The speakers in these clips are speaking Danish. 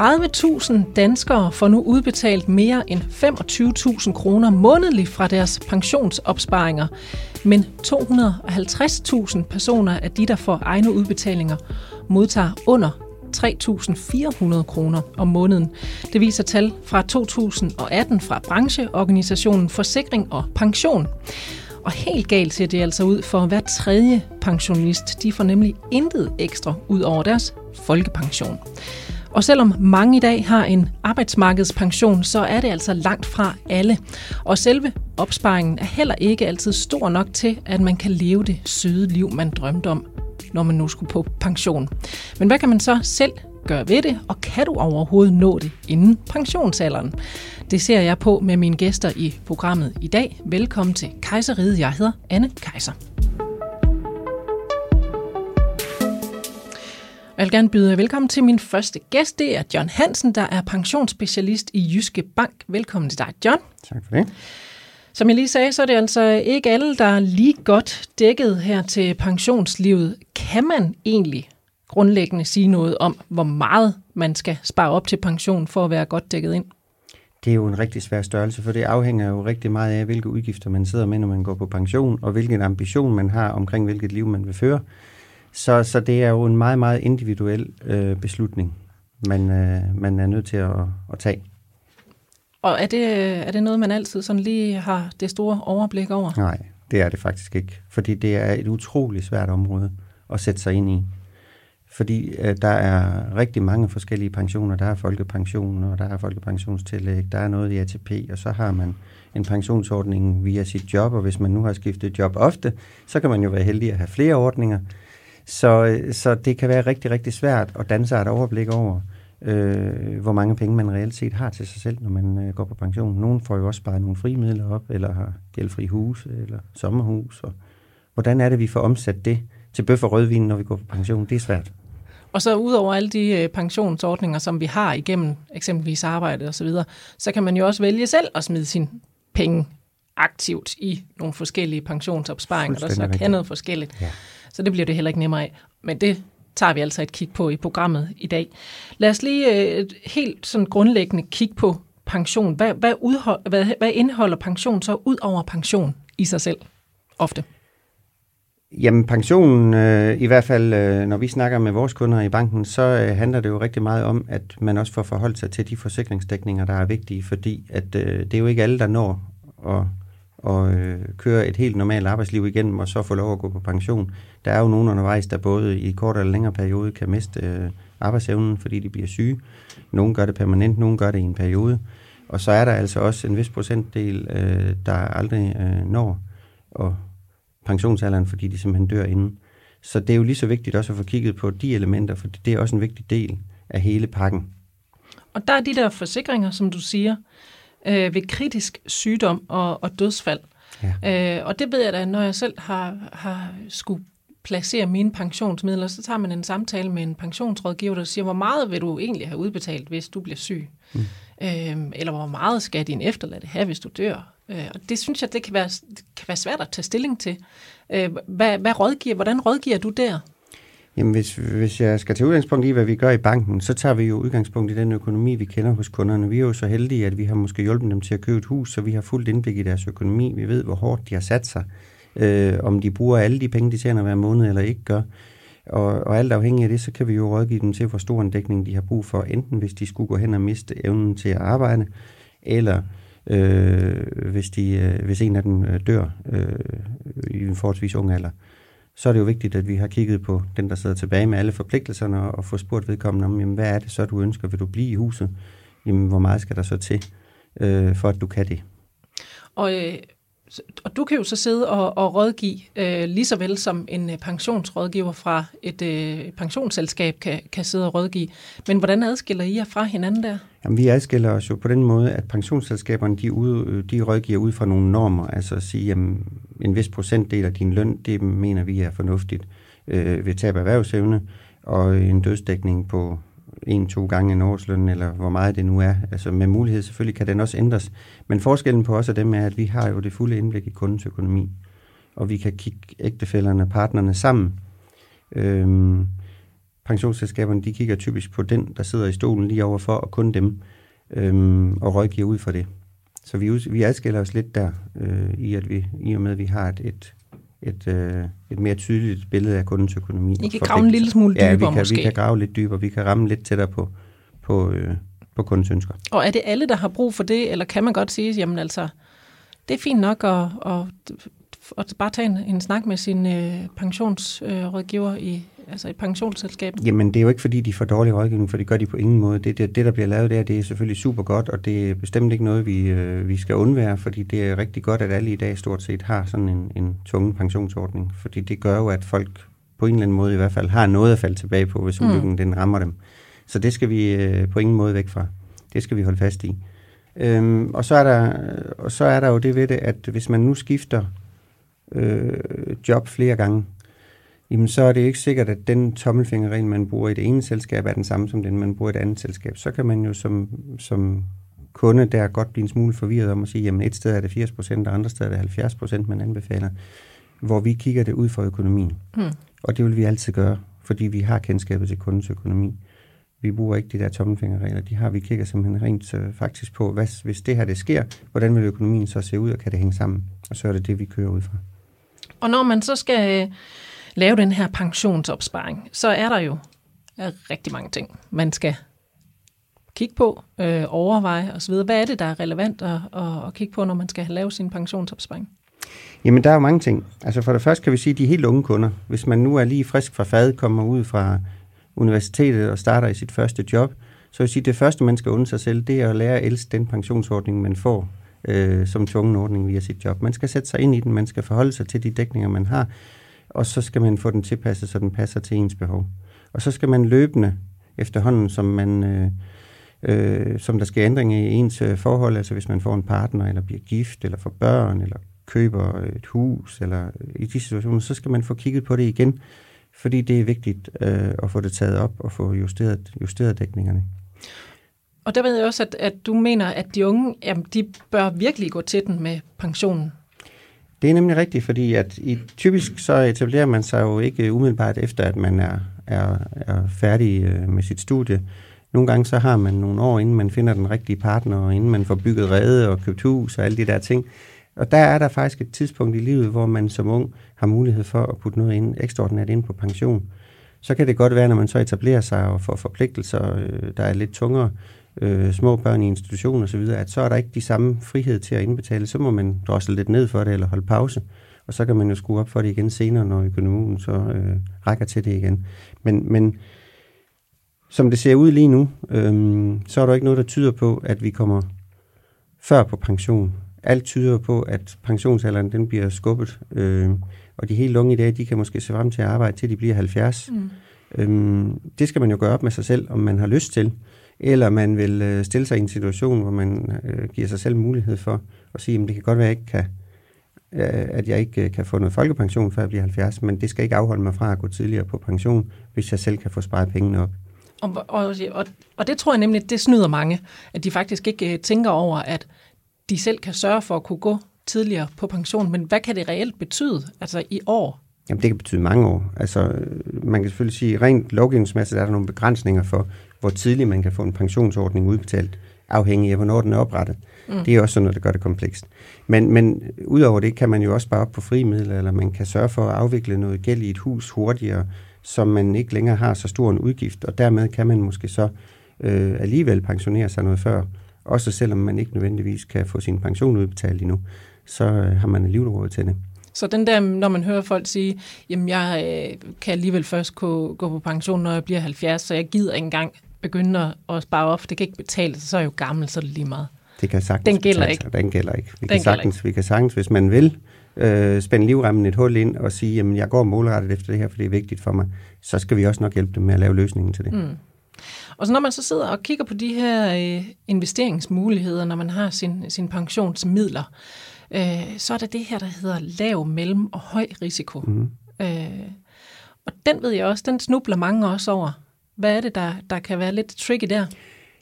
30.000 danskere får nu udbetalt mere end 25.000 kroner månedligt fra deres pensionsopsparinger, men 250.000 personer af de, der får egne udbetalinger, modtager under 3.400 kroner om måneden. Det viser tal fra 2018 fra brancheorganisationen Forsikring og Pension. Og helt galt ser det altså ud for hver tredje pensionist. De får nemlig intet ekstra ud over deres folkepension. Og selvom mange i dag har en arbejdsmarkedspension, så er det altså langt fra alle. Og selve opsparingen er heller ikke altid stor nok til, at man kan leve det søde liv, man drømte om, når man nu skulle på pension. Men hvad kan man så selv gøre ved det, og kan du overhovedet nå det inden pensionsalderen? Det ser jeg på med mine gæster i programmet i dag. Velkommen til Kejseriet. Jeg hedder Anne Kejser. Jeg vil gerne byde velkommen til min første gæst. Det er John Hansen, der er pensionsspecialist i Jyske Bank. Velkommen til dig, John. Tak for det. Som jeg lige sagde, så er det altså ikke alle, der er lige godt dækket her til pensionslivet. Kan man egentlig grundlæggende sige noget om, hvor meget man skal spare op til pension for at være godt dækket ind? Det er jo en rigtig svær størrelse, for det afhænger jo rigtig meget af, hvilke udgifter man sidder med, når man går på pension, og hvilken ambition man har omkring, hvilket liv man vil føre. Så, så det er jo en meget, meget individuel øh, beslutning, man, øh, man er nødt til at, at tage. Og er det, er det noget, man altid sådan lige har det store overblik over? Nej, det er det faktisk ikke, fordi det er et utroligt svært område at sætte sig ind i. Fordi øh, der er rigtig mange forskellige pensioner. Der er folkepension, og der er folkepensionstillæg, der er noget i ATP, og så har man en pensionsordning via sit job, og hvis man nu har skiftet job ofte, så kan man jo være heldig at have flere ordninger. Så, så det kan være rigtig, rigtig svært at danne sig et overblik over, øh, hvor mange penge man reelt set har til sig selv, når man øh, går på pension. Nogle får jo også bare nogle frimidler op, eller har gældfri hus, eller sommerhus. Og hvordan er det, vi får omsat det til bøf og rødvin, når vi går på pension? Det er svært. Og så udover alle de øh, pensionsordninger, som vi har igennem eksempelvis arbejde og så videre, så kan man jo også vælge selv at smide sin penge aktivt i nogle forskellige pensionsopsparinger, der så kan noget forskelligt. Ja. Så det bliver det heller ikke nemmere af. Men det tager vi altså et kig på i programmet i dag. Lad os lige øh, et helt sådan grundlæggende kig på pension. Hvad, hvad, udhold, hvad, hvad indeholder pension så ud over pension i sig selv ofte? Jamen pensionen, øh, i hvert fald øh, når vi snakker med vores kunder i banken, så øh, handler det jo rigtig meget om, at man også får forholdt sig til de forsikringsdækninger, der er vigtige, fordi at øh, det er jo ikke alle, der når at, og øh, køre et helt normalt arbejdsliv igennem og så få lov at gå på pension. Der er jo nogen undervejs, der både i kort eller længere periode kan miste øh, arbejdsevnen, fordi de bliver syge. Nogle gør det permanent, nogle gør det i en periode. Og så er der altså også en vis procentdel, øh, der aldrig øh, når og pensionsalderen, fordi de simpelthen dør inden. Så det er jo lige så vigtigt også at få kigget på de elementer, for det er også en vigtig del af hele pakken. Og der er de der forsikringer, som du siger, øh, ved kritisk sygdom og, og dødsfald. Ja. Øh, og det ved jeg da, når jeg selv har, har skulle placere mine pensionsmidler, så tager man en samtale med en pensionsrådgiver, der siger, hvor meget vil du egentlig have udbetalt, hvis du bliver syg? Mm. Øh, eller hvor meget skal din efterladte have, hvis du dør? Øh, og det synes jeg, det kan være, det kan være svært at tage stilling til. Øh, hvad, hvad rådgiver, hvordan rådgiver du der? Jamen, hvis, hvis jeg skal tage udgangspunkt i, hvad vi gør i banken, så tager vi jo udgangspunkt i den økonomi, vi kender hos kunderne. Vi er jo så heldige, at vi har måske hjulpet dem til at købe et hus, så vi har fuldt indblik i deres økonomi. Vi ved, hvor hårdt de har sat sig. Øh, om de bruger alle de penge, de tjener hver måned, eller ikke gør. Og, og alt afhængig af det, så kan vi jo rådgive dem til, hvor stor en dækning de har brug for, enten hvis de skulle gå hen og miste evnen til at arbejde, eller øh, hvis, de, øh, hvis en af dem øh, dør øh, i en forholdsvis ung alder. Så er det jo vigtigt, at vi har kigget på den, der sidder tilbage med alle forpligtelserne, og, og få spurgt vedkommende om, jamen, hvad er det så, du ønsker? Vil du blive i huset? Jamen, hvor meget skal der så til, øh, for at du kan det? Og øh, og du kan jo så sidde og, og rådgive, øh, lige så vel som en øh, pensionsrådgiver fra et øh, pensionsselskab kan, kan sidde og rådgive. Men hvordan adskiller I jer fra hinanden der? Jamen, vi adskiller os jo på den måde, at pensionsselskaberne de, ud, øh, de rådgiver ud fra nogle normer. Altså at sige, at en vis procentdel af din løn, det mener vi er fornuftigt øh, ved tab af erhvervsevne, og en dødsdækning på en-to gange en årsløn, eller hvor meget det nu er. Altså med mulighed selvfølgelig kan den også ændres. Men forskellen på os og dem er, at vi har jo det fulde indblik i kundens økonomi. Og vi kan kigge ægtefælderne, partnerne sammen. Øhm, pensionsselskaberne, de kigger typisk på den, der sidder i stolen lige overfor, og kun dem, øhm, og rådgiver ud for det. Så vi, vi adskiller os lidt der, øh, i, at vi, i og med, at vi har et, et, et, øh, et mere tydeligt billede af kundens økonomi. I kan grave en lille smule dybere ja, vi kan, måske. vi kan grave lidt dybere, vi kan ramme lidt tættere på, på, øh, på kundens ønsker. Og er det alle, der har brug for det, eller kan man godt sige, jamen altså, det er fint nok at, at, at bare tage en, en snak med sin øh, pensionsrådgiver øh, i altså et pensionsselskab? Jamen, det er jo ikke, fordi de får dårlig rådgivning, for det gør de på ingen måde. Det, det, det der bliver lavet der, det er selvfølgelig super godt, og det er bestemt ikke noget, vi, øh, vi skal undvære, fordi det er rigtig godt, at alle i dag stort set har sådan en, en tunge pensionsordning, fordi det gør jo, at folk på en eller anden måde i hvert fald har noget at falde tilbage på, hvis ulykken mm. den rammer dem. Så det skal vi øh, på ingen måde væk fra. Det skal vi holde fast i. Øhm, og, så er der, og så er der jo det ved det, at hvis man nu skifter øh, job flere gange, jamen så er det ikke sikkert, at den tommelfingerregel, man bruger i det ene selskab, er den samme som den, man bruger i det andet selskab. Så kan man jo som, som kunde der godt blive en smule forvirret om at sige, jamen et sted er det 80 procent, og andre steder er det 70 procent, man anbefaler, hvor vi kigger det ud fra økonomien. Hmm. Og det vil vi altid gøre, fordi vi har kendskabet til kundens økonomi. Vi bruger ikke de der tommelfingerregler, de har vi kigger simpelthen rent øh, faktisk på, hvad, hvis det her det sker, hvordan vil økonomien så se ud, og kan det hænge sammen? Og så er det det, vi kører ud fra. Og når man så skal øh, lave den her pensionsopsparing, så er der jo rigtig mange ting, man skal kigge på, øh, overveje osv. Hvad er det, der er relevant at, at, at kigge på, når man skal lave sin pensionsopsparing? Jamen, der er jo mange ting. Altså for det første kan vi sige, at de helt unge kunder, hvis man nu er lige frisk fra fad, kommer ud fra universitetet og starter i sit første job, så vil sige, at det første, man skal unde sig selv, det er at lære at elske den pensionsordning, man får øh, som tvungen ordning via sit job. Man skal sætte sig ind i den, man skal forholde sig til de dækninger, man har, og så skal man få den tilpasset, så den passer til ens behov. Og så skal man løbende, efterhånden som man... Øh, øh, som der sker ændringer i ens øh, forhold, altså hvis man får en partner, eller bliver gift, eller får børn, eller køber et hus, eller øh, i de situationer, så skal man få kigget på det igen, fordi det er vigtigt øh, at få det taget op og få justeret, justeret dækningerne. Og der ved jeg også, at, at du mener, at de unge, jamen, de bør virkelig gå til den med pensionen. Det er nemlig rigtigt, fordi at i, typisk så etablerer man sig jo ikke umiddelbart efter, at man er, er, er færdig øh, med sit studie. Nogle gange så har man nogle år, inden man finder den rigtige partner, og inden man får bygget rede og købt hus og alle de der ting. Og der er der faktisk et tidspunkt i livet, hvor man som ung har mulighed for at putte noget ind, ekstraordinært ind på pension. Så kan det godt være, når man så etablerer sig og får forpligtelser, øh, der er lidt tungere, øh, små børn i institution osv., at så er der ikke de samme frihed til at indbetale. Så må man drosle lidt ned for det eller holde pause, og så kan man jo skrue op for det igen senere, når økonomien så øh, rækker til det igen. Men, men som det ser ud lige nu, øh, så er der ikke noget, der tyder på, at vi kommer før på pension. Alt tyder på, at pensionsalderen den bliver skubbet, øh, og de helt unge i dag, de kan måske se frem til at arbejde til de bliver 70. Mm. Øhm, det skal man jo gøre op med sig selv, om man har lyst til eller man vil øh, stille sig i en situation, hvor man øh, giver sig selv mulighed for at sige, at det kan godt være, at jeg ikke kan, øh, at jeg ikke øh, kan få noget folkepension, før jeg bliver 70, men det skal ikke afholde mig fra at gå tidligere på pension, hvis jeg selv kan få sparet pengene op. Og, og, og, og det tror jeg nemlig, det snyder mange, at de faktisk ikke øh, tænker over, at de selv kan sørge for at kunne gå tidligere på pension, men hvad kan det reelt betyde, altså i år? Jamen, det kan betyde mange år. Altså, man kan selvfølgelig sige, rent lovgivningsmæssigt er der nogle begrænsninger for, hvor tidligt man kan få en pensionsordning udbetalt, afhængig af, hvornår den er oprettet. Mm. Det er også sådan noget, der gør det komplekst. Men, men udover det kan man jo også spare op på frimidler, eller man kan sørge for at afvikle noget gæld i et hus hurtigere, som man ikke længere har så stor en udgift, og dermed kan man måske så øh, alligevel pensionere sig noget før, også selvom man ikke nødvendigvis kan få sin pension udbetalt endnu, så øh, har man alligevel råd til det. Så den der, når man hører folk sige, jamen jeg øh, kan alligevel først gå, gå på pension, når jeg bliver 70, så jeg gider ikke engang begynde at spare op, det kan ikke betale sig, så er jeg jo gammel, så er det lige meget. Det kan sagtens den gælder ikke. Den gælder ikke. Vi, den kan sagtens, ikke. vi kan sagtens, hvis man vil, øh, spænde livremmen et hul ind og sige, jamen jeg går målrettet efter det her, for det er vigtigt for mig, så skal vi også nok hjælpe dem med at lave løsningen til det. Mm. Og så når man så sidder og kigger på de her øh, investeringsmuligheder, når man har sin, sin pensionsmidler, øh, så er der det her, der hedder lav, mellem og høj risiko. Mm. Øh, og den ved jeg også, den snubler mange også over. Hvad er det, der, der kan være lidt tricky der?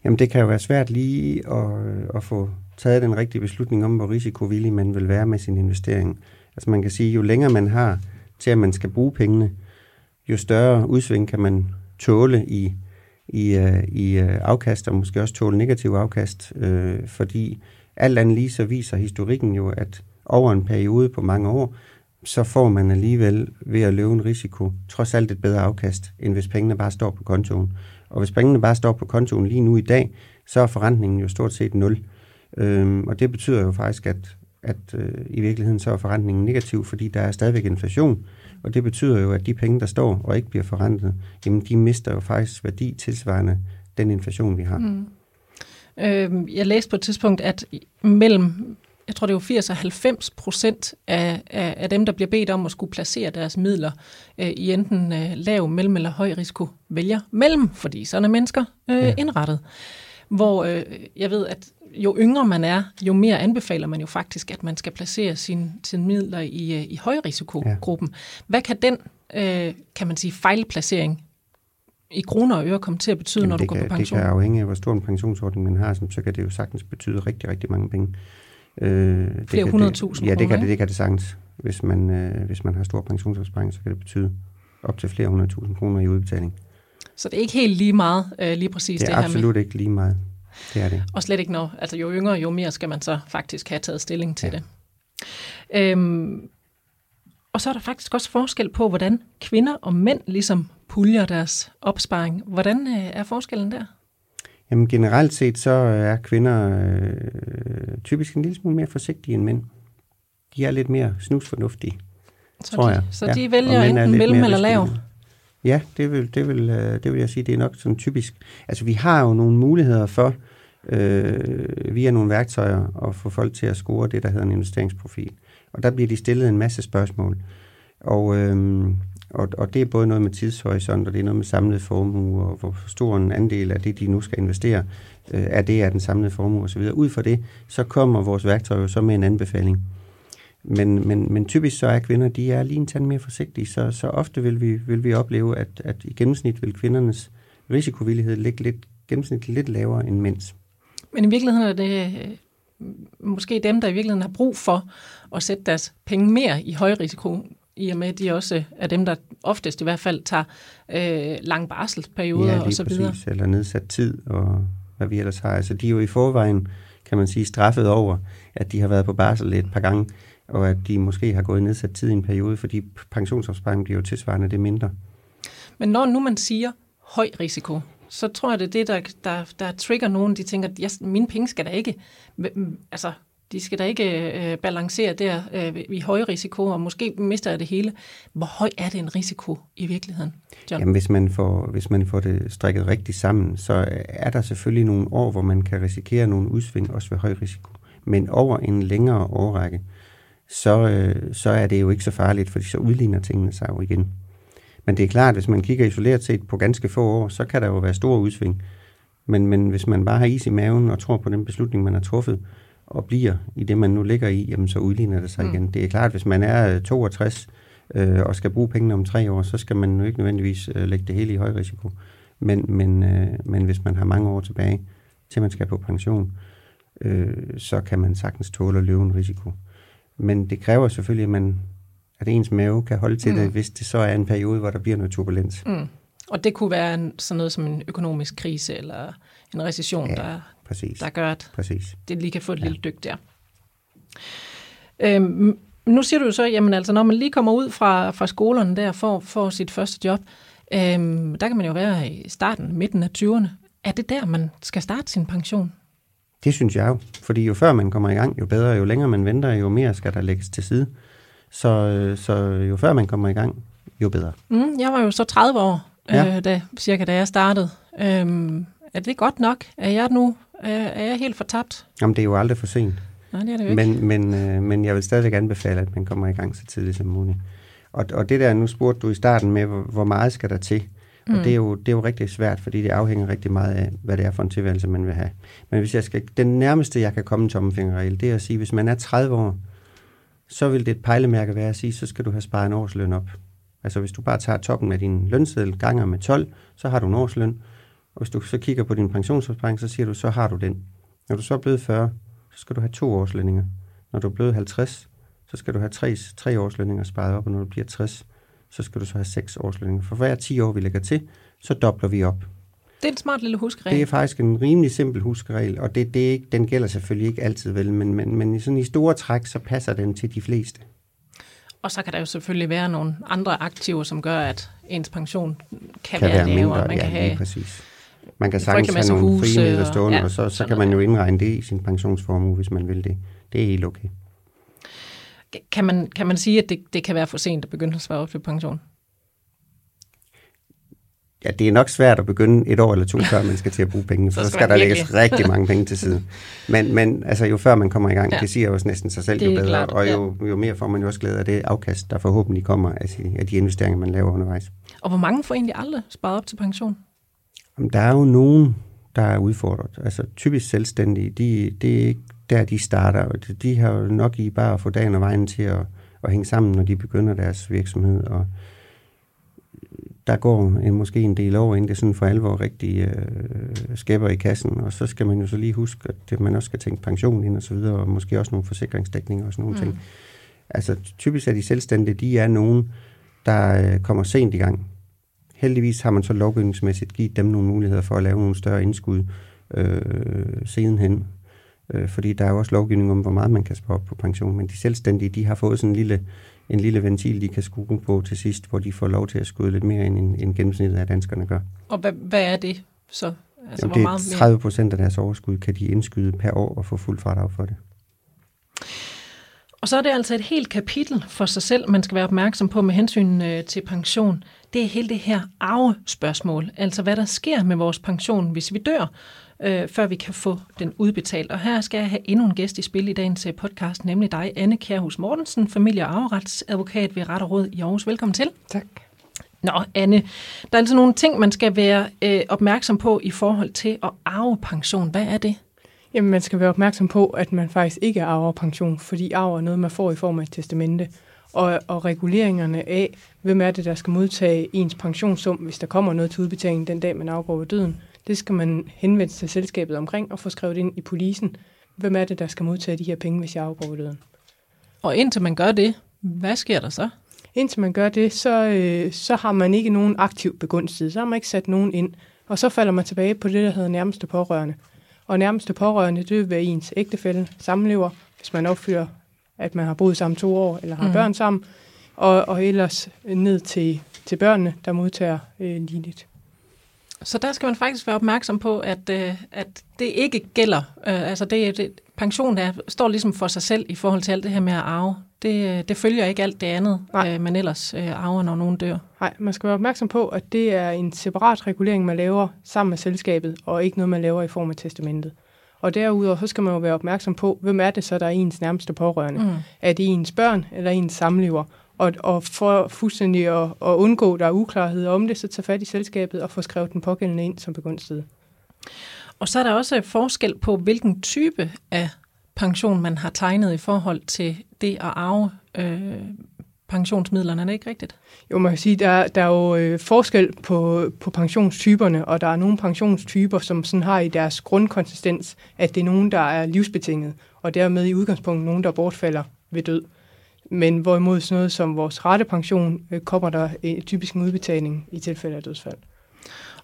Jamen det kan jo være svært lige at, at få taget den rigtige beslutning om, hvor risikovillig man vil være med sin investering. Altså man kan sige, jo længere man har til, at man skal bruge pengene, jo større udsving kan man tåle i, i, uh, i uh, afkast, og måske også tåle negativ afkast, uh, fordi alt andet lige så viser historikken jo, at over en periode på mange år, så får man alligevel ved at løbe en risiko trods alt et bedre afkast, end hvis pengene bare står på kontoen. Og hvis pengene bare står på kontoen lige nu i dag, så er forrentningen jo stort set nul. Øhm, og det betyder jo faktisk, at, at øh, i virkeligheden så er forrentningen negativ, fordi der er stadigvæk inflation. Og det betyder jo, at de penge, der står og ikke bliver forrentet, jamen de mister jo faktisk værdi tilsvarende den inflation, vi har. Mm. Øh, jeg læste på et tidspunkt, at mellem jeg tror det er jo 80 og 90 procent af, af, af dem, der bliver bedt om at skulle placere deres midler øh, i enten øh, lav, mellem eller høj risiko, vælger mellem, fordi sådan er mennesker øh, ja. indrettet. Hvor øh, jeg ved, at jo yngre man er, jo mere anbefaler man jo faktisk, at man skal placere sine sin midler i, øh, i højrisikogruppen. Ja. Hvad kan den, øh, kan man sige, fejlplacering i kroner og øre komme til at betyde, Jamen, når du går kan, på pension? Det kan afhænge af, hvor stor en pensionsordning man har, så kan det jo sagtens betyde rigtig, rigtig mange penge. Øh, Flere hundredtusind Ja, det kan det, det kan det sagtens. Hvis man, øh, hvis man har stor pensionsopsparing, så kan det betyde op til flere hundredtusind kroner i udbetaling. Så det er ikke helt lige meget, øh, lige præcis det, det her med? Det er absolut ikke lige meget. Det er det. Og slet ikke når, altså jo yngre, jo mere skal man så faktisk have taget stilling til ja. det. Øhm, og så er der faktisk også forskel på, hvordan kvinder og mænd ligesom puljer deres opsparing. Hvordan øh, er forskellen der? Jamen generelt set, så er kvinder øh, typisk en lille smule mere forsigtige end mænd. De er lidt mere snusfornuftige, så tror de, jeg. Så ja. de vælger enten mellem eller lav? Ja, det vil, det, vil, øh, det vil jeg sige, det er nok sådan typisk. Altså vi har jo nogle muligheder for, øh, via nogle værktøjer, at få folk til at score det, der hedder en investeringsprofil. Og der bliver de stillet en masse spørgsmål. Og, øh, og, og det er både noget med tidshorisont, og det er noget med samlet formue, og hvor stor en andel af det, de nu skal investere, øh, er det af den samlede formue osv. Ud fra det, så kommer vores værktøj jo så med en anbefaling. Men, men, men typisk så er kvinder, de er lige en tand mere forsigtige, så, så ofte vil vi, vil vi opleve, at, at i gennemsnit vil kvindernes risikovillighed ligge lidt, gennemsnitligt lidt lavere end mænds. Men i virkeligheden er det øh, måske dem, der i virkeligheden har brug for at sætte deres penge mere i højrisiko i og med, at de også er dem, der oftest i hvert fald tager øh, lang barselsperioder ja, og så videre. Præcis, eller nedsat tid og hvad vi ellers har. Altså de er jo i forvejen, kan man sige, straffet over, at de har været på barsel et par gange, og at de måske har gået nedsat tid i en periode, fordi pensionsopsparingen bliver jo tilsvarende det mindre. Men når nu man siger høj risiko, så tror jeg, det er det, der, der, der trigger nogen, de tænker, at yes, mine penge skal da ikke, altså de skal da ikke øh, balancere der øh, i høj risiko, og måske mister jeg det hele. Hvor høj er det en risiko i virkeligheden, John? Jamen, hvis man, får, hvis man får det strikket rigtigt sammen, så er der selvfølgelig nogle år, hvor man kan risikere nogle udsving, også ved høj risiko. Men over en længere årrække, så, øh, så er det jo ikke så farligt, fordi så udligner tingene sig jo igen. Men det er klart, at hvis man kigger isoleret set på ganske få år, så kan der jo være store udsving. Men, men hvis man bare har is i maven og tror på den beslutning, man har truffet, og bliver i det, man nu ligger i, jamen så udligner det sig mm. igen. Det er klart, at hvis man er 62 øh, og skal bruge pengene om tre år, så skal man jo ikke nødvendigvis øh, lægge det hele i høj risiko. Men, men, øh, men hvis man har mange år tilbage, til man skal på pension, øh, så kan man sagtens tåle at løbe en risiko. Men det kræver selvfølgelig, at, man, at ens mave kan holde til mm. det, hvis det så er en periode, hvor der bliver noget turbulens. Mm. Og det kunne være en, sådan noget som en økonomisk krise eller en recession, ja. der, præcis. der gør, at præcis. det lige kan få et ja. lille dyk der. Øhm, nu siger du jo så, jamen altså, når man lige kommer ud fra, fra skolerne der for, for sit første job, øhm, der kan man jo være i starten, midten af 20'erne. Er det der, man skal starte sin pension? Det synes jeg jo, fordi jo før man kommer i gang, jo bedre, jo længere man venter, jo mere skal der lægges til side. Så, øh, så jo før man kommer i gang, jo bedre. Mm, jeg var jo så 30 år, ja. øh, da, cirka da jeg startede. Øhm, er det godt nok? Er jeg nu er, er jeg helt fortabt? Jamen, det er jo aldrig for sent. Nej, det er det jo ikke. Men, men, øh, men jeg vil stadig anbefale, at man kommer i gang så tidligt som muligt. Og, og det der, nu spurgte du i starten med, hvor, hvor meget skal der til? Og mm. det, er jo, det er jo rigtig svært, fordi det afhænger rigtig meget af, hvad det er for en tilværelse, man vil have. Men hvis jeg skal, den nærmeste, jeg kan komme en tommelfingerregel, det er at sige, hvis man er 30 år, så vil det et pejlemærke være at sige, så skal du have sparet en årsløn op. Altså hvis du bare tager toppen af din lønseddel ganger med 12, så har du en årsløn. Og hvis du så kigger på din pensionsopsparing, så siger du, så har du den. Når du så er blevet 40, så skal du have to årslønninger. Når du er blevet 50, så skal du have tre, tre årslønninger sparet op, og når du bliver 60, så skal du så have 6 årslønninger. For hver 10 år, vi lægger til, så dobler vi op. Det er en smart lille huskeregel. Det er faktisk en rimelig simpel huskeregel, og det, det er ikke, den gælder selvfølgelig ikke altid vel, men, men, men sådan i store træk, så passer den til de fleste. Og så kan der jo selvfølgelig være nogle andre aktiver, som gør, at ens pension kan, Kan være, være lavere. mindre, Man ja, kan have præcis. Man kan sagtens have nogle huse frie midler og- stående, ja, og så, så kan man jo indregne det i sin pensionsformue, hvis man vil det. Det er helt okay. Kan man, kan man sige, at det, det kan være for sent at begynde at svare op til pension? Ja, det er nok svært at begynde et år eller to, før man skal til at bruge penge, Så for så skal skal der lægges rigtig mange penge til side. Men, men altså, jo før man kommer i gang, Ja. ja. det siger jo også næsten sig selv, Det jo bedre, klart, og jo, jo mere får man jo også glæde af det afkast, der forhåbentlig kommer af de investeringer, man laver undervejs. Og hvor mange får egentlig aldrig sparet op til pension? Jamen, Der er jo nogen, der er udfordret. Altså typisk selvstændige, de, det er ikke der, de starter. De- har jo nok i bare at få dagen og vejen til at, at hænge sammen, når de begynder deres virksomhed. Og der går en, måske en del år, inden det sådan for alvor rigtig øh, skæber i kassen. Og så skal man jo så lige huske, at man også skal tænke pension ind og så videre, og måske også nogle forsikringsdækninger og sådan nogle mm. ting. Altså typisk er de selvstændige, de er nogen, der øh, kommer sent i gang. Heldigvis har man så lovgivningsmæssigt givet dem nogle muligheder for at lave nogle større indskud øh, sidenhen. Øh, fordi der er jo også lovgivning om, hvor meget man kan spare op på pension. Men de selvstændige, de har fået sådan en lille, en lille ventil, de kan skrue på til sidst, hvor de får lov til at skyde lidt mere end, end gennemsnittet af danskerne gør. Og hvad, hvad er det så? Altså, Jamen, det er 30 procent af deres overskud, kan de indskyde per år og få fuld fradrag for det. Og så er det altså et helt kapitel for sig selv, man skal være opmærksom på med hensyn øh, til pension. Det er hele det her arvespørgsmål, altså hvad der sker med vores pension, hvis vi dør, øh, før vi kan få den udbetalt. Og her skal jeg have endnu en gæst i spil i dagens øh, podcast, nemlig dig, Anne Kjærhus Mortensen, familie- og arveretsadvokat ved Ret og Råd i Aarhus. Velkommen til. Tak. Nå, Anne, der er altså nogle ting, man skal være øh, opmærksom på i forhold til at arve pension. Hvad er det? Jamen, man skal være opmærksom på, at man faktisk ikke arver pension, fordi arv er noget, man får i form af et testamente. Og, og reguleringerne af, hvem er det, der skal modtage ens pensionssum, hvis der kommer noget til udbetaling den dag, man afgår ved døden, det skal man henvende sig til selskabet omkring og få skrevet ind i polisen. Hvem er det, der skal modtage de her penge, hvis jeg afgår ved døden? Og indtil man gør det, hvad sker der så? Indtil man gør det, så, øh, så har man ikke nogen aktiv begunstiget. Så har man ikke sat nogen ind. Og så falder man tilbage på det, der hedder nærmeste pårørende. Og nærmeste pårørende, det vil være ens ægtefælle, samlever, hvis man opfylder, at man har boet sammen to år, eller har mm. børn sammen. Og, og ellers ned til, til børnene, der modtager øh, ligeligt. Så der skal man faktisk være opmærksom på, at, øh, at det ikke gælder. Øh, altså det, det, pension er, står ligesom for sig selv i forhold til alt det her med at arve. Det, øh, det følger ikke alt det andet, Nej. øh, man ellers øh, arver, når nogen dør. Nej, man skal være opmærksom på, at det er en separat regulering, man laver sammen med selskabet, og ikke noget, man laver i form af testamentet. Og derudover, så skal man jo være opmærksom på, hvem er det så, der er ens nærmeste pårørende. Mm. Er det ens børn eller ens samlever? Og, og for fuldstændig at, at undgå, at der er uklarhed om det, så tag fat i selskabet og få skrevet den pågældende ind som begunstiget. Og så er der også forskel på, hvilken type af pension man har tegnet i forhold til det at arve øh, pensionsmidlerne. Er det ikke rigtigt? Jo, man kan sige, der, der er jo øh, forskel på, på pensionstyperne, og der er nogle pensionstyper, som sådan har i deres grundkonsistens, at det er nogen, der er livsbetinget, og dermed i udgangspunktet nogen, der bortfalder ved død. Men hvorimod sådan noget som vores rettepension, øh, kommer der øh, typisk en udbetaling i tilfælde af dødsfald.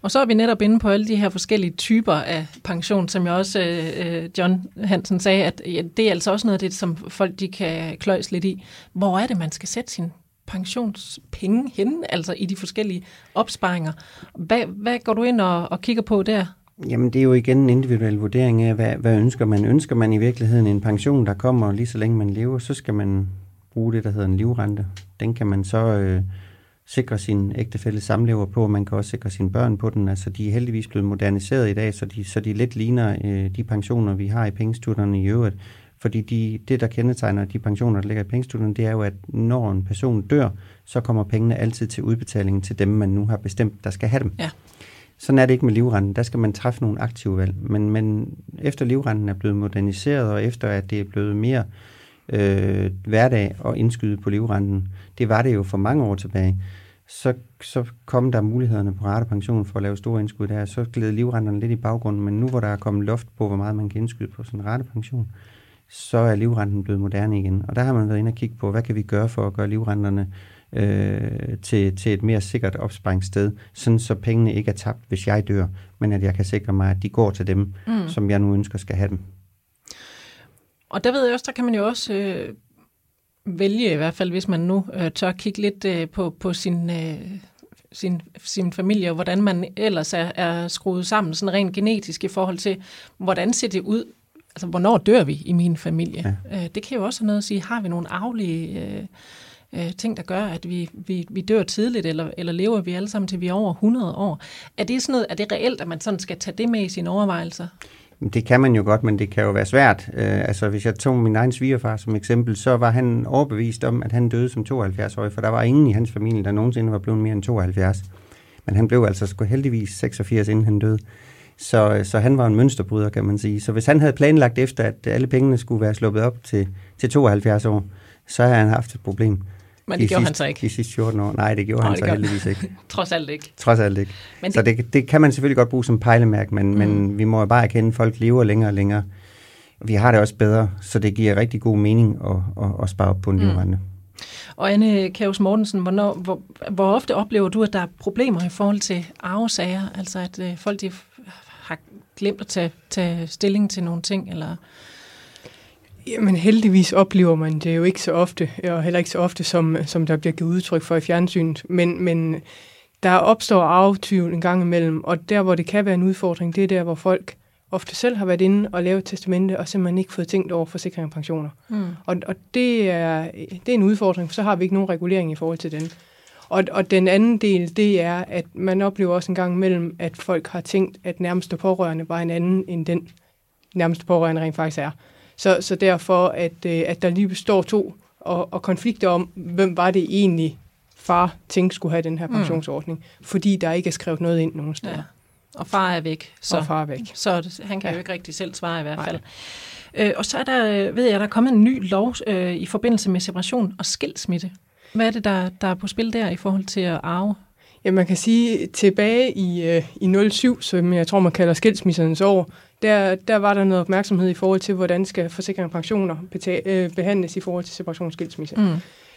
Og så er vi netop inde på alle de her forskellige typer af pension, som jeg også, øh, øh John Hansen sagde, at ja, det er altså også noget af det, som folk de kan kløjs lidt i. Hvor er det, man skal sætte sin pensionspenge henne, altså i de forskellige opsparinger? Hvad, hvad går du ind og, og kigger på der? Jamen, det er jo igen en individuel vurdering af, hvad, hvad ønsker man? Ønsker man i virkeligheden en pension, der kommer lige så længe man lever, så skal man bruge det, der hedder en livrente. Den kan man så øh, sikre sin ægtefælle samlever på, man kan også sikre sine børn på den. Altså, de er heldigvis blevet moderniseret i dag, så de, så de lidt ligner øh, de pensioner, vi har i pengestutterne i øvrigt. Fordi de, det, der kendetegner de pensioner, der ligger i pengestutterne, det er jo, at når en person dør, så kommer pengene altid til udbetaling til dem, man nu har bestemt, der skal have dem. Ja. Sådan er det ikke med livrenten. Der skal man træffe nogle aktive valg. Men, men efter livrenten er blevet moderniseret, og efter at det er blevet mere øh, hverdag at indskyde på livrenten, det var det jo for mange år tilbage, så, så kom der mulighederne på ratepension for at lave store indskud der. Så gled livrenterne lidt i baggrunden, men nu hvor der er kommet loft på, hvor meget man kan indskyde på sådan en ratepension, så er livrenten blevet moderne igen. Og der har man været inde og kigge på, hvad kan vi gøre for at gøre livrenterne øh, til, til et mere sikkert opsparingssted, sådan så pengene ikke er tabt, hvis jeg dør, men at jeg kan sikre mig, at de går til dem, mm. som jeg nu ønsker skal have dem. Og der ved jeg også, der kan man jo også øh, vælge, i hvert fald hvis man nu øh, tør kigge lidt øh, på, på sin, øh, sin, sin familie, og hvordan man ellers er, er skruet sammen, sådan rent genetisk i forhold til, hvordan ser det ud, altså hvornår dør vi i min familie? Ja. Øh, det kan jo også have noget at sige, har vi nogle arvelige øh, øh, ting, der gør, at vi, vi, vi dør tidligt, eller, eller lever vi alle sammen til vi er over 100 år? Er det sådan noget, er det reelt, at man sådan skal tage det med i sine overvejelser? Det kan man jo godt, men det kan jo være svært. Øh, altså, hvis jeg tog min egen svigerfar som eksempel, så var han overbevist om, at han døde som 72-årig, for der var ingen i hans familie, der nogensinde var blevet mere end 72. Men han blev altså sgu heldigvis 86, inden han døde. Så, øh, så han var en mønsterbryder, kan man sige. Så hvis han havde planlagt efter, at alle pengene skulle være sluppet op til, til 72 år, så havde han haft et problem. Men det de gjorde sidste, han så ikke. De sidste 14 år. Nej, det gjorde Nå, han så heldigvis ikke. Trods alt ikke. Trods alt ikke. Men så det, det, det kan man selvfølgelig godt bruge som pejlemærke, men, mm. men vi må jo bare erkende, at folk lever længere og længere. Vi har det også bedre, så det giver rigtig god mening at, at, at spare op på en mm. livrente. Og Anne Kævs Mortensen, hvornår, hvor, hvor ofte oplever du, at der er problemer i forhold til arvesager? Altså at øh, folk de har glemt at tage, tage stilling til nogle ting, eller Jamen heldigvis oplever man det jo ikke så ofte, og heller ikke så ofte, som, som der bliver givet udtryk for i fjernsynet. Men, men der opstår arvetvivl en gang imellem, og der, hvor det kan være en udfordring, det er der, hvor folk ofte selv har været inde og lavet testamente, og simpelthen ikke fået tænkt over forsikring og pensioner. Mm. Og, og det, er, det er en udfordring, for så har vi ikke nogen regulering i forhold til den. Og, og den anden del, det er, at man oplever også en gang imellem, at folk har tænkt, at nærmeste pårørende var en anden, end den nærmeste pårørende rent faktisk er. Så, så derfor, at, øh, at der lige består to og, og konflikter om, hvem var det egentlig, far tænkte skulle have den her mm. pensionsordning, mm. fordi der ikke er skrevet noget ind nogen steder. Ja. Og far er væk. Så, og far er væk. Så han kan ja. jo ikke rigtig selv svare i hvert fald. Øh, og så er der, ved jeg, der er kommet en ny lov øh, i forbindelse med separation og skilsmisse. Hvad er det, der, der er på spil der i forhold til at arve? Ja, man kan sige, tilbage i, øh, i 07, som jeg tror, man kalder skilsmissernes år, der, der var der noget opmærksomhed i forhold til, hvordan skal forsikring og pensioner betale, øh, behandles i forhold til separationsskilsmisse. Mm.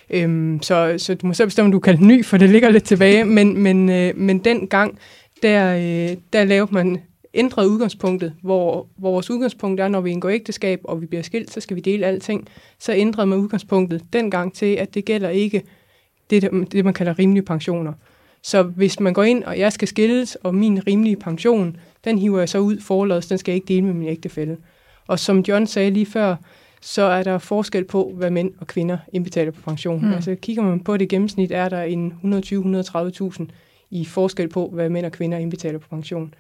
Øhm, så, så du må selv bestemme, om du kalder den ny, for det ligger lidt tilbage, men, men, øh, men den gang, der, øh, der lavede man ændret udgangspunktet, hvor, hvor vores udgangspunkt er, når vi indgår ægteskab, og vi bliver skilt, så skal vi dele alting. Så ændrede man udgangspunktet dengang til, at det gælder ikke det, det man kalder rimelige pensioner. Så hvis man går ind, og jeg skal skilles, og min rimelige pension, den hiver jeg så ud forlods, den skal jeg ikke dele med min ægtefælle. Og som John sagde lige før, så er der forskel på, hvad mænd og kvinder indbetaler på pension. Mm. Altså kigger man på det gennemsnit, er der en 120-130.000 i forskel på, hvad mænd og kvinder indbetaler på pension.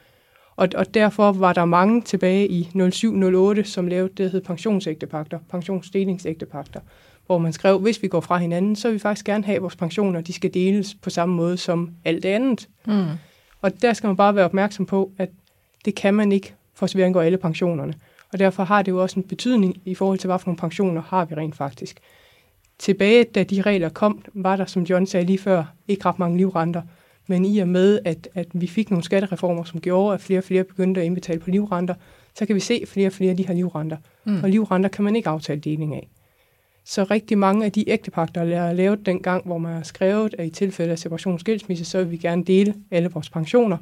Og, og derfor var der mange tilbage i 07-08, som lavede det, der hed pensionsægtepakter, pensionsdelingsægtepakter, hvor man skrev, hvis vi går fra hinanden, så vil vi faktisk gerne have, at vores pensioner de skal deles på samme måde som alt andet. Mm. Og der skal man bare være opmærksom på, at det kan man ikke, for så angår alle pensionerne. Og derfor har det jo også en betydning i forhold til, hvad for nogle pensioner har vi rent faktisk. Tilbage, da de regler kom, var der, som John sagde lige før, ikke ret mange livrenter. Men i og med, at, at vi fik nogle skattereformer, som gjorde, at flere og flere begyndte at indbetale på livrenter, så kan vi se, at flere og flere de har livrenter. Mm. Og livrenter kan man ikke aftale deling af. Så rigtig mange af de ægtepagter, der er lavet dengang, hvor man har skrevet, at i tilfælde af separation skilsmisse, så vil vi gerne dele alle vores pensioner.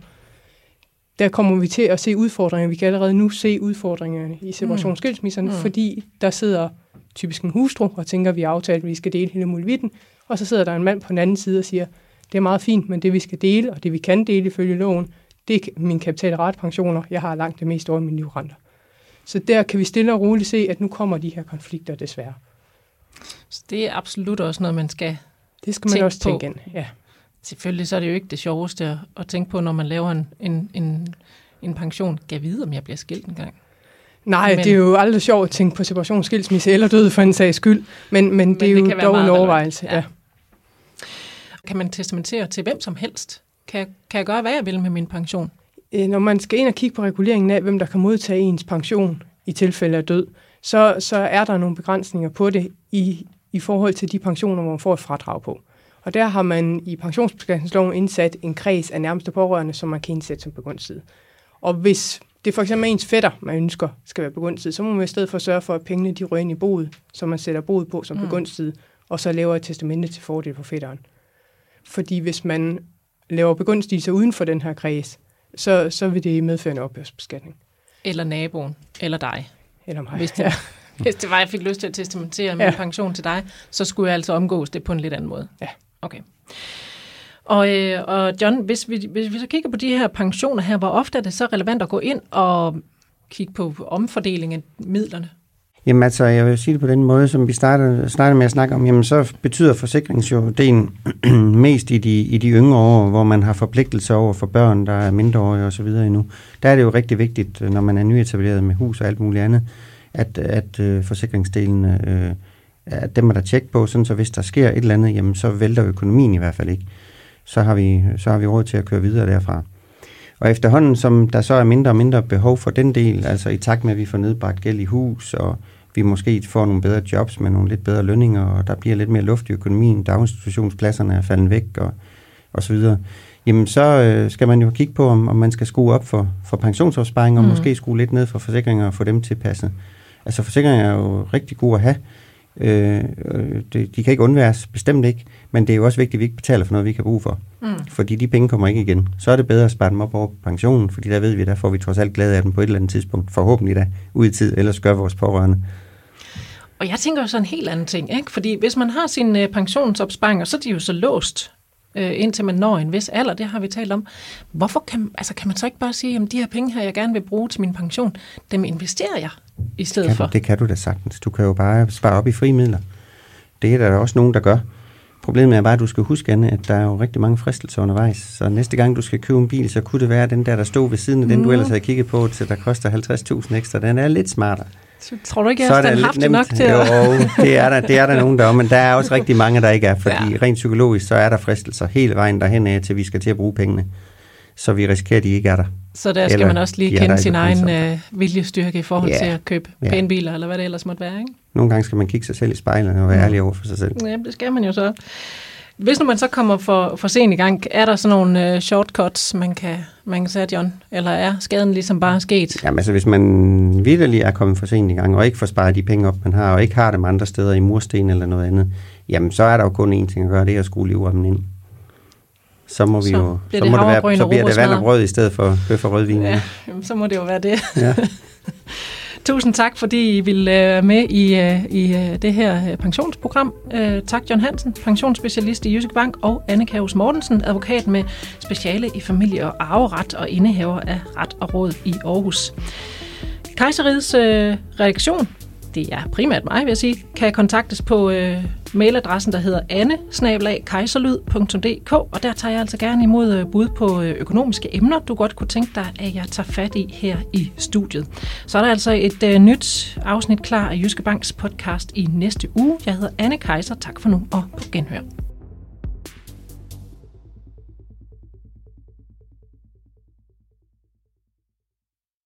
Der kommer vi til at se udfordringer. Vi kan allerede nu se udfordringerne i separation skilsmisserne, mm. fordi der sidder typisk en hustru og tænker, at vi har aftalt, at vi skal dele hele muligheden. Og så sidder der en mand på den anden side og siger, det er meget fint, men det vi skal dele, og det vi kan dele ifølge loven, det er min kapitalretpensioner. Jeg har langt det meste over min livrenter. Så der kan vi stille og roligt se, at nu kommer de her konflikter desværre. Så det er absolut også noget, man skal Det skal man tænke også tænke ind, ja. Selvfølgelig så er det jo ikke det sjoveste at, at tænke på, når man laver en, en, en, en pension. Kan jeg vide, om jeg bliver skilt en gang? Nej, men, det er jo aldrig sjovt at tænke på separation, skilsmisse eller død for en sags skyld, men, men, men det er det jo dog en overvejelse. Ja. Ja. Kan man testamentere til hvem som helst? Kan jeg, kan jeg gøre, hvad jeg vil med min pension? Øh, når man skal ind og kigge på reguleringen af, hvem der kan modtage ens pension i tilfælde af død, så, så er der nogle begrænsninger på det i, i forhold til de pensioner, hvor man får et fradrag på. Og der har man i pensionsbeskatningsloven indsat en kreds af nærmeste pårørende, som man kan indsætte som begunstiget. Og hvis det for eksempel ens fætter, man ønsker skal være begunstiget, så må man i stedet for sørge for, at pengene de rører ind i boet, så man sætter boet på som mm. begunstiget, og så laver et testamente til fordel for fætteren. Fordi hvis man laver begunstigelser uden for den her kreds, så, så vil det medføre en ophørsbeskatning. Eller naboen, eller dig. Eller mig. Hvis det, hvis det var, jeg fik lyst til at testamentere min ja. pension til dig, så skulle jeg altså omgås det på en lidt anden måde. Ja. Okay. Og, øh, og John, hvis vi, hvis vi så kigger på de her pensioner her, hvor ofte er det så relevant at gå ind og kigge på omfordeling af midlerne? Jamen altså, jeg vil sige det på den måde, som vi startede, startede med at snakke om, jamen så betyder forsikringsjordelen mest i de, i de yngre år, hvor man har forpligtelser over for børn, der er mindreårige osv. endnu. Der er det jo rigtig vigtigt, øh, når man er nyetableret med hus og alt muligt andet, at, at øh, forsikringsdelen, øh, at dem er der tjek på, sådan så hvis der sker et eller andet, jamen så vælter økonomien i hvert fald ikke. Så har vi, så har vi råd til at køre videre derfra. Og efterhånden, som der så er mindre og mindre behov for den del, altså i takt med, at vi får nedbragt gæld i hus, og vi måske får nogle bedre jobs med nogle lidt bedre lønninger, og der bliver lidt mere luft i økonomien, daginstitutionspladserne er faldet væk, og, og så videre, jamen så øh, skal man jo kigge på, om, om man skal skrue op for, for pensionsopsparing, og mm. måske skrue lidt ned for forsikringer og få dem tilpasset. Altså forsikringer er jo rigtig gode at have. Øh, de, de kan ikke undværes, bestemt ikke, men det er jo også vigtigt, at vi ikke betaler for noget, vi ikke har brug for. Mm. Fordi de penge kommer ikke igen. Så er det bedre at spare dem op over pensionen, fordi der ved vi, der får vi trods alt glæde af dem på et eller andet tidspunkt. Forhåbentlig da, ud i tid, ellers gør vores pårørende. Og jeg tænker jo så en helt anden ting, ikke? fordi hvis man har sine øh, pensionsopsparinger, så er de jo så låst øh, indtil man når en vis alder, det har vi talt om. Hvorfor kan, altså kan man så ikke bare sige, at de her penge her, jeg gerne vil bruge til min pension, dem investerer jeg i stedet kan, for? Det kan du da sagtens. Du kan jo bare spare op i frie midler. Det er der også nogen, der gør. Problemet er bare, at du skal huske, Anne, at der er jo rigtig mange fristelser undervejs. Så næste gang, du skal købe en bil, så kunne det være den der, der stod ved siden af den, du ellers havde kigget på, til der koster 50.000 ekstra. Den er lidt smartere. Så tror du ikke, jeg har haft nok til at... Jo, det er, der, det er der nogen, der er, men der er også rigtig mange, der ikke er, fordi ja. rent psykologisk, så er der fristelser hele vejen derhen af, til vi skal til at bruge pengene. Så vi risikerer, at de ikke er der. Så der skal eller man også lige kende sin egen øh, viljestyrke i forhold ja. til at købe ja. pæne biler, eller hvad det ellers måtte være, ikke? Nogle gange skal man kigge sig selv i spejlet og være mm. ærlig over for sig selv. Ja, det skal man jo så. Hvis nu man så kommer for, for sent i gang, er der sådan nogle uh, shortcuts, man kan, man kan sætte, John? Eller er skaden ligesom bare sket? Jamen altså, hvis man vidderlig er kommet for sent i gang, og ikke får sparet de penge op, man har, og ikke har dem andre steder i mursten eller noget andet, jamen så er der jo kun én ting at gøre, det er at skrue livremmen ind. Så må vi så jo, så, må det være, så bliver det vand og brød i stedet for bøf og rødvin. Ja, jamen, så må det jo være det. Ja. Tusind tak, fordi I ville øh, være med i, øh, i øh, det her pensionsprogram. Tak, John Hansen, pensionsspecialist i Jysk Bank, og Anne Kaus Mortensen, advokat med speciale i familie- og arveret og indehaver af ret og råd i Aarhus. Kejserids øh, reaktion det er primært mig, vil jeg sige, kan kontaktes på øh, mailadressen, der hedder anne og der tager jeg altså gerne imod øh, bud på øh, økonomiske emner, du godt kunne tænke dig, at jeg tager fat i her i studiet. Så er der altså et øh, nyt afsnit klar af Jyske Banks podcast i næste uge. Jeg hedder Anne Kejser. Tak for nu og på genhør.